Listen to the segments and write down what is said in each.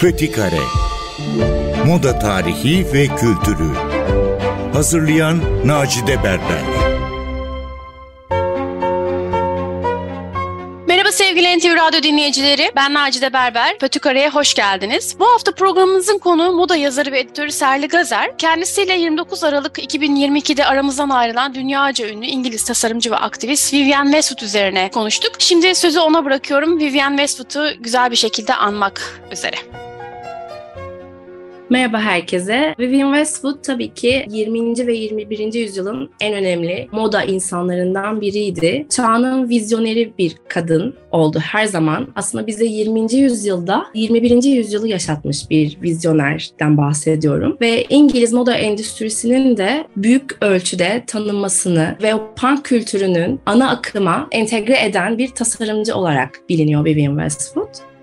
Patikare Moda tarihi ve kültürü Hazırlayan Macide Berber Merhaba sevgili NTV Radyo dinleyicileri. Ben Nacide Berber. Pötükare'ye hoş geldiniz. Bu hafta programımızın konu moda yazarı ve editörü Serli Gazer. Kendisiyle 29 Aralık 2022'de aramızdan ayrılan dünyaca ünlü İngiliz tasarımcı ve aktivist Vivienne Westwood üzerine konuştuk. Şimdi sözü ona bırakıyorum. Vivienne Westwood'u güzel bir şekilde anmak üzere. Merhaba herkese. Vivienne Westwood tabii ki 20. ve 21. yüzyılın en önemli moda insanlarından biriydi. Çağının vizyoneri bir kadın oldu her zaman. Aslında bize 20. yüzyılda 21. yüzyılı yaşatmış bir vizyonerden bahsediyorum. Ve İngiliz moda endüstrisinin de büyük ölçüde tanınmasını ve o punk kültürünün ana akıma entegre eden bir tasarımcı olarak biliniyor Vivienne Westwood.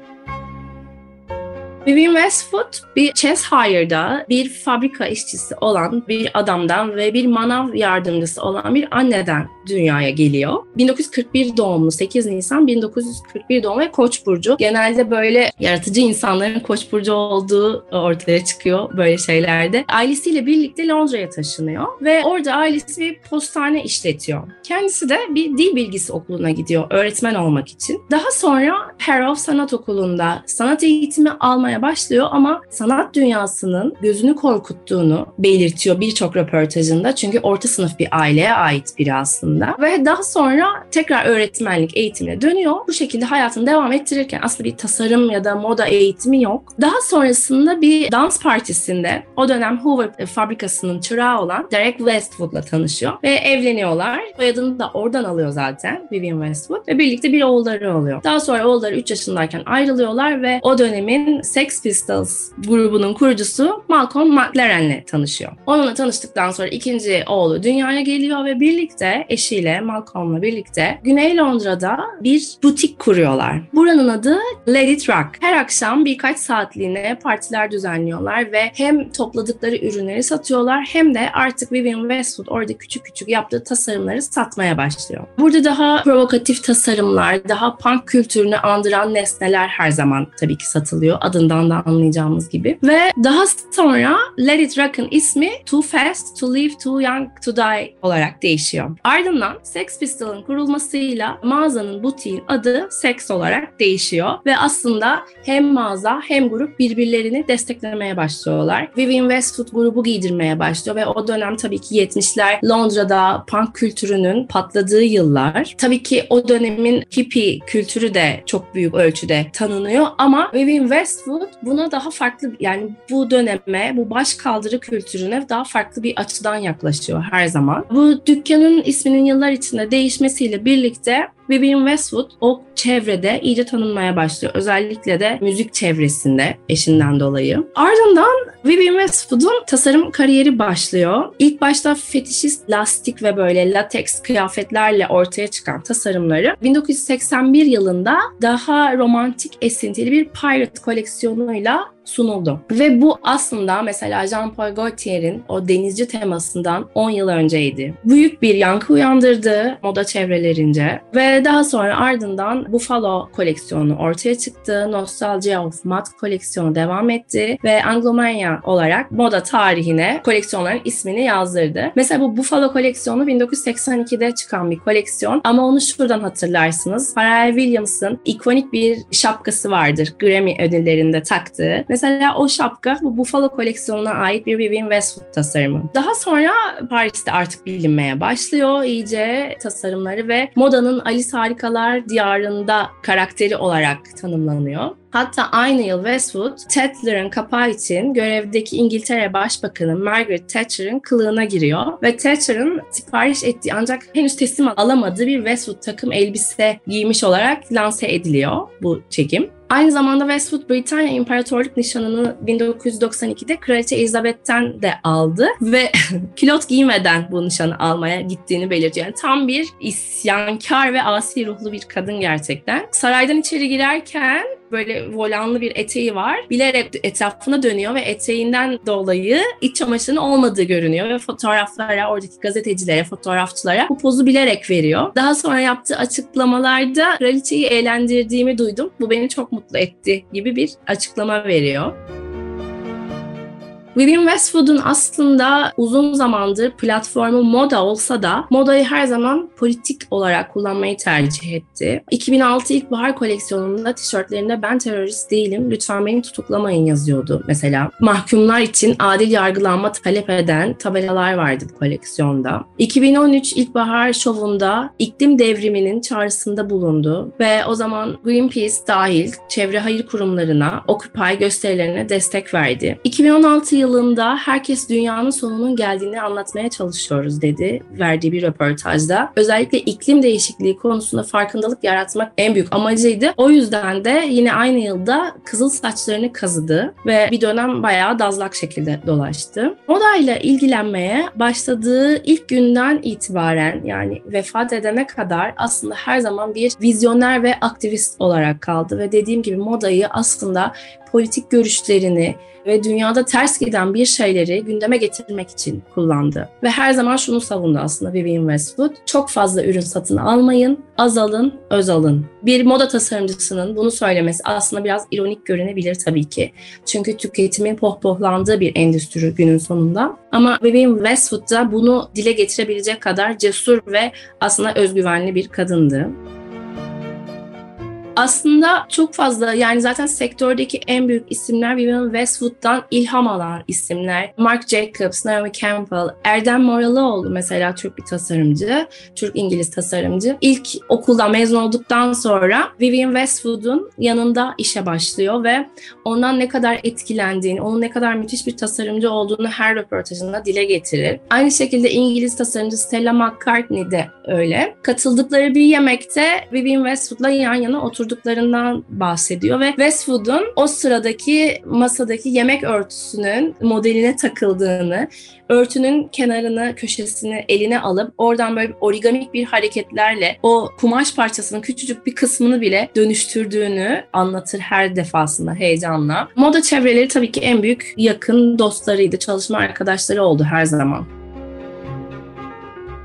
Vivienne Westwood bir Cheshire'da bir fabrika işçisi olan bir adamdan ve bir manav yardımcısı olan bir anneden dünyaya geliyor. 1941 doğumlu 8 Nisan 1941 doğumlu ve Koç burcu. Genelde böyle yaratıcı insanların Koç burcu olduğu ortaya çıkıyor böyle şeylerde. Ailesiyle birlikte Londra'ya taşınıyor ve orada ailesi bir postane işletiyor. Kendisi de bir dil bilgisi okuluna gidiyor öğretmen olmak için. Daha sonra Harrow Sanat Okulu'nda sanat eğitimi almaya başlıyor ama sanat dünyasının gözünü korkuttuğunu belirtiyor birçok röportajında. Çünkü orta sınıf bir aileye ait biri aslında. Ve daha sonra tekrar öğretmenlik eğitimine dönüyor. Bu şekilde hayatını devam ettirirken aslında bir tasarım ya da moda eğitimi yok. Daha sonrasında bir dans partisinde o dönem Hoover fabrikasının çırağı olan Derek Westwood'la tanışıyor ve evleniyorlar. Soyadını da oradan alıyor zaten Vivienne Westwood ve birlikte bir oğulları oluyor. Daha sonra oğulları 3 yaşındayken ayrılıyorlar ve o dönemin Sex Pistols grubunun kurucusu Malcolm McLaren'le tanışıyor. Onunla tanıştıktan sonra ikinci oğlu dünyaya geliyor ve birlikte eşiyle Malcolm'la birlikte Güney Londra'da bir butik kuruyorlar. Buranın adı Let It Rock. Her akşam birkaç saatliğine partiler düzenliyorlar ve hem topladıkları ürünleri satıyorlar hem de artık Vivienne Westwood orada küçük küçük yaptığı tasarımları satmaya başlıyor. Burada daha provokatif tasarımlar, daha punk kültürünü andıran nesneler her zaman tabii ki satılıyor. Adından da anlayacağımız gibi. Ve daha sonra Let It Rock'ın ismi Too Fast to Live Too Young to Die olarak değişiyor. Ardından Sex Pistols'ın kurulmasıyla mağazanın butiğin adı Sex olarak değişiyor ve aslında hem mağaza hem grup birbirlerini desteklemeye başlıyorlar. Vivienne Westwood grubu giydirmeye başlıyor ve o dönem tabii ki 70'ler Londra'da punk kültürünün patladığı yıllar. Tabii ki o dönemin hippie kültürü de çok büyük ölçüde tanınıyor ama Vivienne Westwood buna daha farklı yani bu döneme, bu baş kaldırı kültürüne daha farklı bir açıdan yaklaşıyor her zaman. Bu dükkanın isminin yıllar içinde değişmesiyle birlikte Vivienne Westwood o çevrede iyice tanınmaya başlıyor. Özellikle de müzik çevresinde eşinden dolayı. Ardından Vivienne Westwood'un tasarım kariyeri başlıyor. İlk başta fetişist lastik ve böyle lateks kıyafetlerle ortaya çıkan tasarımları 1981 yılında daha romantik esintili bir pirate koleksiyonuyla sunuldu. Ve bu aslında mesela Jean-Paul Gaultier'in o denizci temasından 10 yıl önceydi. Büyük bir yankı uyandırdı moda çevrelerince ve daha sonra ardından Buffalo koleksiyonu ortaya çıktı. Nostalgia of Mud koleksiyonu devam etti ve Anglomania olarak moda tarihine koleksiyonların ismini yazdırdı. Mesela bu Buffalo koleksiyonu 1982'de çıkan bir koleksiyon ama onu şuradan hatırlarsınız. Pharrell Williams'ın ikonik bir şapkası vardır Grammy ödüllerinde taktığı. Mesela o şapka bu Buffalo koleksiyonuna ait bir Vivienne Westwood tasarımı. Daha sonra Paris'te artık bilinmeye başlıyor iyice tasarımları ve modanın Alice Harikalar Diyarında karakteri olarak tanımlanıyor. Hatta aynı yıl Westwood, Tatler'ın kapağı için görevdeki İngiltere Başbakanı Margaret Thatcher'ın kılığına giriyor ve Thatcher'ın sipariş ettiği ancak henüz teslim alamadığı bir Westwood takım elbise giymiş olarak lanse ediliyor bu çekim. Aynı zamanda Westwood Britanya İmparatorluk nişanını 1992'de Kraliçe Elizabeth'ten de aldı ve kilot giymeden bu nişanı almaya gittiğini belirtiyor. Yani tam bir isyankar ve asi ruhlu bir kadın gerçekten. Saraydan içeri girerken böyle volanlı bir eteği var. Bilerek etrafına dönüyor ve eteğinden dolayı iç çamaşırının olmadığı görünüyor ve fotoğraflara, oradaki gazetecilere, fotoğrafçılara bu pozu bilerek veriyor. Daha sonra yaptığı açıklamalarda kraliçeyi eğlendirdiğimi duydum. Bu beni çok mutlu etti gibi bir açıklama veriyor. Vivienne Westwood'un aslında uzun zamandır platformu moda olsa da modayı her zaman politik olarak kullanmayı tercih etti. 2006 ilkbahar koleksiyonunda tişörtlerinde ben terörist değilim lütfen beni tutuklamayın yazıyordu mesela. Mahkumlar için adil yargılanma talep eden tabelalar vardı bu koleksiyonda. 2013 ilkbahar şovunda iklim devriminin çağrısında bulundu ve o zaman Greenpeace dahil çevre hayır kurumlarına, Occupy gösterilerine destek verdi. 2016 yılında herkes dünyanın sonunun geldiğini anlatmaya çalışıyoruz dedi verdiği bir röportajda. Özellikle iklim değişikliği konusunda farkındalık yaratmak en büyük amacıydı. O yüzden de yine aynı yılda kızıl saçlarını kazıdı ve bir dönem bayağı dazlak şekilde dolaştı. Modayla ilgilenmeye başladığı ilk günden itibaren yani vefat edene kadar aslında her zaman bir vizyoner ve aktivist olarak kaldı ve dediğim gibi modayı aslında politik görüşlerini ve dünyada ters giden bir şeyleri gündeme getirmek için kullandı. Ve her zaman şunu savundu aslında Vivienne Westwood. Çok fazla ürün satın almayın, az alın, öz alın. Bir moda tasarımcısının bunu söylemesi aslında biraz ironik görünebilir tabii ki. Çünkü tüketimin pohpohlandığı bir endüstri günün sonunda. Ama Vivienne Westwood da bunu dile getirebilecek kadar cesur ve aslında özgüvenli bir kadındı aslında çok fazla yani zaten sektördeki en büyük isimler Vivienne Westwood'dan ilham alan isimler. Marc Jacobs, Naomi Campbell, Erdem Moraloğlu mesela Türk bir tasarımcı, Türk-İngiliz tasarımcı. İlk okuldan mezun olduktan sonra Vivienne Westwood'un yanında işe başlıyor ve ondan ne kadar etkilendiğini, onun ne kadar müthiş bir tasarımcı olduğunu her röportajında dile getirir. Aynı şekilde İngiliz tasarımcı Stella McCartney de öyle. Katıldıkları bir yemekte Vivienne Westwood'la yan yana otur oturduklarından bahsediyor ve Westwood'un o sıradaki masadaki yemek örtüsünün modeline takıldığını, örtünün kenarını, köşesini eline alıp oradan böyle origamik bir hareketlerle o kumaş parçasının küçücük bir kısmını bile dönüştürdüğünü anlatır her defasında heyecanla. Moda çevreleri tabii ki en büyük yakın dostlarıydı, çalışma arkadaşları oldu her zaman.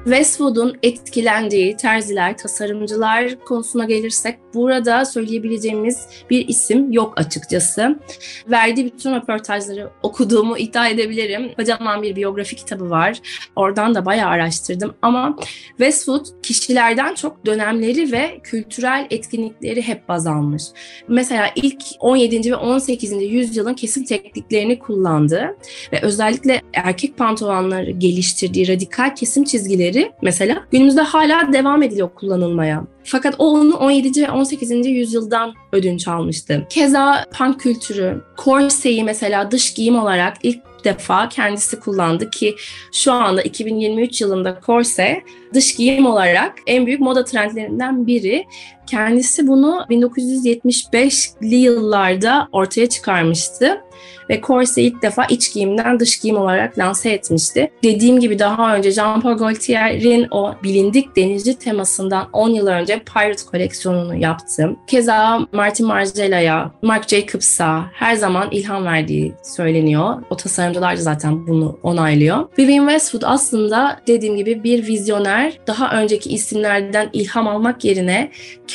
Westwood'un etkilendiği terziler, tasarımcılar konusuna gelirsek burada söyleyebileceğimiz bir isim yok açıkçası. Verdiği bütün röportajları okuduğumu iddia edebilirim. Kocaman bir biyografi kitabı var. Oradan da bayağı araştırdım ama Westwood kişilerden çok dönemleri ve kültürel etkinlikleri hep baz almış. Mesela ilk 17. ve 18. yüzyılın kesim tekniklerini kullandı ve özellikle erkek pantolonları geliştirdiği radikal kesim çizgileri teknikleri mesela günümüzde hala devam ediliyor kullanılmaya. Fakat o onu 17. ve 18. yüzyıldan ödünç almıştı. Keza punk kültürü, korseyi mesela dış giyim olarak ilk defa kendisi kullandı ki şu anda 2023 yılında korse dış giyim olarak en büyük moda trendlerinden biri. Kendisi bunu 1975'li yıllarda ortaya çıkarmıştı ve Corse ilk defa iç giyimden dış giyim olarak lanse etmişti. Dediğim gibi daha önce Jean Paul Gaultier'in o bilindik denizci temasından 10 yıl önce Pirate koleksiyonunu yaptım. Keza Martin Margiela'ya, Marc Jacobs'a her zaman ilham verdiği söyleniyor. O tasarımcılar da zaten bunu onaylıyor. Vivienne Westwood aslında dediğim gibi bir vizyoner. Daha önceki isimlerden ilham almak yerine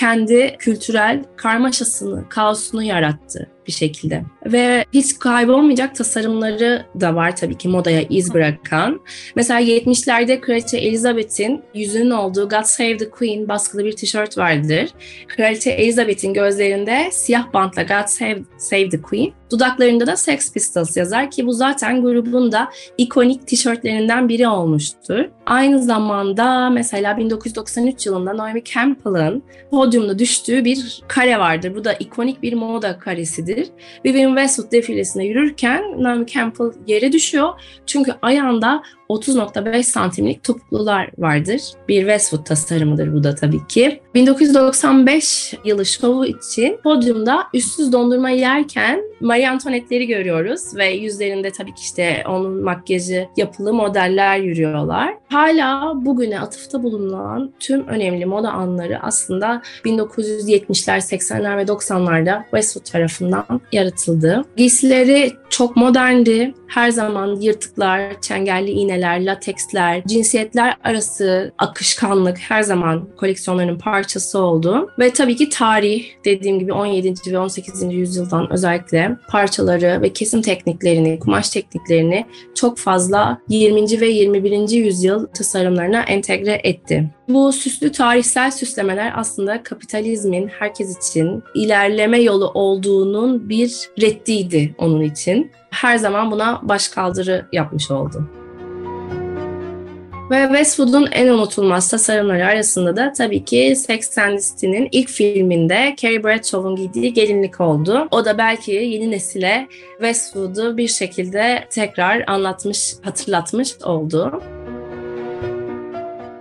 kendi kültürel karmaşasını, kaosunu yarattı bir şekilde. Ve hiç kaybolmayacak tasarımları da var tabii ki modaya iz bırakan. Mesela 70'lerde Kraliçe Elizabeth'in yüzünün olduğu God Save the Queen baskılı bir tişört vardır. Kraliçe Elizabeth'in gözlerinde siyah bantla God Save, Save the Queen, dudaklarında da Sex Pistols yazar ki bu zaten grubun da ikonik tişörtlerinden biri olmuştur. Aynı zamanda mesela 1993 yılında Naomi Campbell'ın podyumda düştüğü bir kare vardır. Bu da ikonik bir moda karesidir defilesidir. Vivienne Westwood defilesine yürürken Naomi Campbell yere düşüyor. Çünkü ayağında 30.5 santimlik topuklular vardır. Bir Westwood tasarımıdır bu da tabii ki. 1995 yılı şovu için podyumda üstsüz dondurma yerken Marie Antoinette'leri görüyoruz ve yüzlerinde tabii ki işte onun makyajı yapılı modeller yürüyorlar. Hala bugüne atıfta bulunan tüm önemli moda anları aslında 1970'ler, 80'ler ve 90'larda Westwood tarafından yaratıldı. Giysileri çok moderndi. Her zaman yırtıklar, çengelli iğneler, lateksler, cinsiyetler arası akışkanlık her zaman koleksiyonlarının parçası oldu. Ve tabii ki tarih dediğim gibi 17. ve 18. yüzyıldan özellikle parçaları ve kesim tekniklerini, kumaş tekniklerini çok fazla 20. ve 21. yüzyıl tasarımlarına entegre etti. Bu süslü tarihsel süslemeler aslında kapitalizmin herkes için ilerleme yolu olduğunun bir reddiydi onun için. Her zaman buna başkaldırı yapmış oldu. Ve Westwood'un en unutulmaz tasarımları arasında da tabii ki Sex and City'nin ilk filminde Carrie Bradshaw'un giydiği gelinlik oldu. O da belki yeni nesile Westwood'u bir şekilde tekrar anlatmış, hatırlatmış oldu.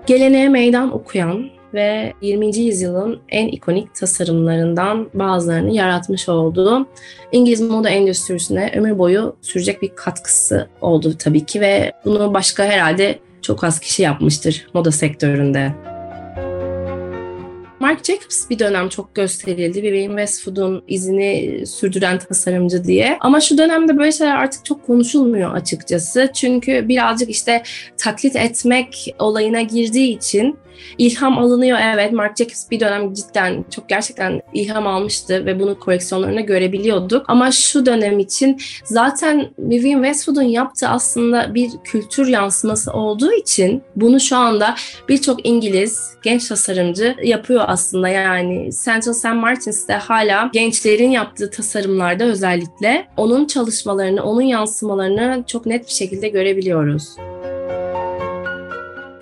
Geleneğe meydan okuyan ve 20. yüzyılın en ikonik tasarımlarından bazılarını yaratmış olduğu İngiliz moda endüstrisine ömür boyu sürecek bir katkısı oldu tabii ki ve bunu başka herhalde çok az kişi yapmıştır moda sektöründe. Marc Jacobs bir dönem çok gösterildi. Vivienne Westwood'un izini sürdüren tasarımcı diye. Ama şu dönemde böyle şeyler artık çok konuşulmuyor açıkçası. Çünkü birazcık işte taklit etmek olayına girdiği için İlham alınıyor evet. Marc Jacobs bir dönem cidden çok gerçekten ilham almıştı ve bunu koleksiyonlarında görebiliyorduk. Ama şu dönem için zaten Vivienne Westwood'un yaptığı aslında bir kültür yansıması olduğu için bunu şu anda birçok İngiliz genç tasarımcı yapıyor aslında. Yani Central St. Martins'te hala gençlerin yaptığı tasarımlarda özellikle onun çalışmalarını, onun yansımalarını çok net bir şekilde görebiliyoruz.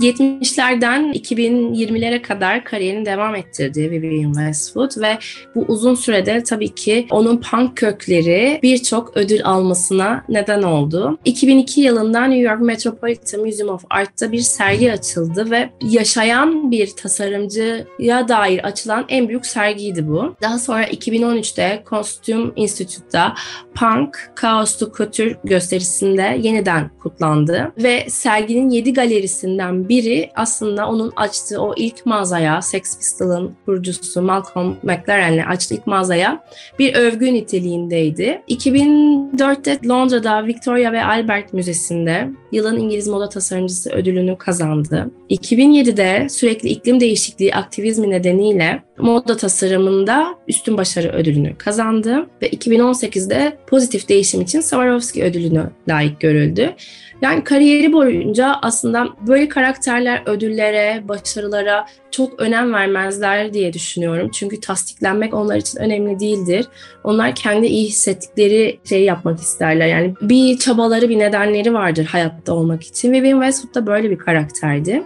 70'lerden 2020'lere kadar kariyerini devam ettirdi Vivienne Westwood ve bu uzun sürede tabii ki onun punk kökleri birçok ödül almasına neden oldu. 2002 yılında New York Metropolitan Museum of Art'ta bir sergi açıldı ve yaşayan bir tasarımcıya dair açılan en büyük sergiydi bu. Daha sonra 2013'te Costume Institute'da Punk to Couture gösterisinde yeniden kutlandı ve serginin 7 galerisinden biri aslında onun açtığı o ilk mağazaya, Sex Pistols'ın kurucusu Malcolm McLaren'le açtığı ilk mağazaya bir övgü niteliğindeydi. 2004'te Londra'da Victoria ve Albert Müzesi'nde yılın İngiliz moda tasarımcısı ödülünü kazandı. 2007'de sürekli iklim değişikliği aktivizmi nedeniyle moda tasarımında üstün başarı ödülünü kazandı ve 2018'de pozitif değişim için Swarovski ödülünü layık görüldü. Yani kariyeri boyunca aslında böyle karakterler ödüllere, başarılara çok önem vermezler diye düşünüyorum. Çünkü tasdiklenmek onlar için önemli değildir. Onlar kendi iyi hissettikleri şeyi yapmak isterler. Yani bir çabaları, bir nedenleri vardır hayatta olmak için. Ve Vivienne Westwood da böyle bir karakterdi.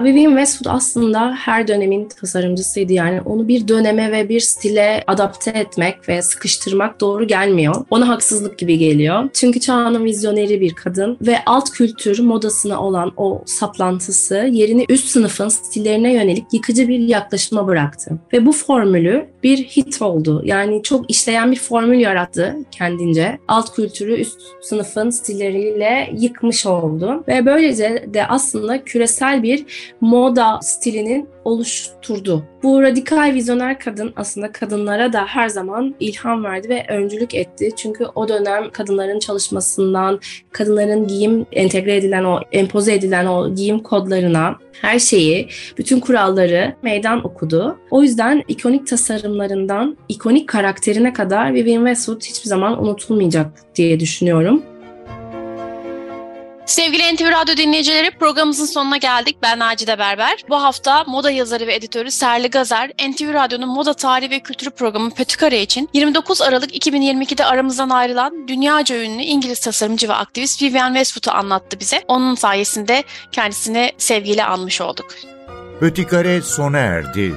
Vivienne Westwood aslında her dönemin tasarımcısıydı. Yani onu bir döneme ve bir stile adapte etmek ve sıkıştırmak doğru gelmiyor. Ona haksızlık gibi geliyor. Çünkü çağının vizyoneri bir kadın ve alt kültür modasına olan o saplantısı yerini üst sınıfın stillerine yönelik yıkıcı bir yaklaşıma bıraktı. Ve bu formülü bir hit oldu. Yani çok işleyen bir formül yarattı kendince. Alt kültürü üst sınıfın stilleriyle yıkmış oldu. Ve böylece de aslında küresel bir moda stilinin oluşturdu. Bu radikal vizyoner kadın aslında kadınlara da her zaman ilham verdi ve öncülük etti. Çünkü o dönem kadınların çalışmasından, kadınların giyim entegre edilen o, empoze edilen o giyim kodlarına her şeyi, bütün kuralları meydan okudu. O yüzden ikonik tasarımlarından ikonik karakterine kadar Vivienne Westwood hiçbir zaman unutulmayacak diye düşünüyorum. Sevgili NTV Radyo dinleyicileri programımızın sonuna geldik. Ben Nacide Berber. Bu hafta moda yazarı ve editörü Serli Gazer, NTV Radyo'nun moda tarihi ve kültürü programı Pötükare için 29 Aralık 2022'de aramızdan ayrılan dünyaca ünlü İngiliz tasarımcı ve aktivist Vivienne Westwood'u anlattı bize. Onun sayesinde kendisini sevgiyle anmış olduk. Pötükare sona erdi.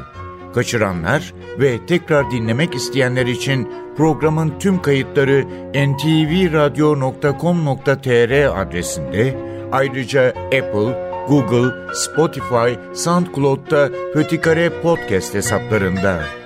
Kaçıranlar ve tekrar dinlemek isteyenler için programın tüm kayıtları ntvradio.com.tr adresinde ayrıca Apple, Google, Spotify, SoundCloud'da Pötikare Podcast hesaplarında.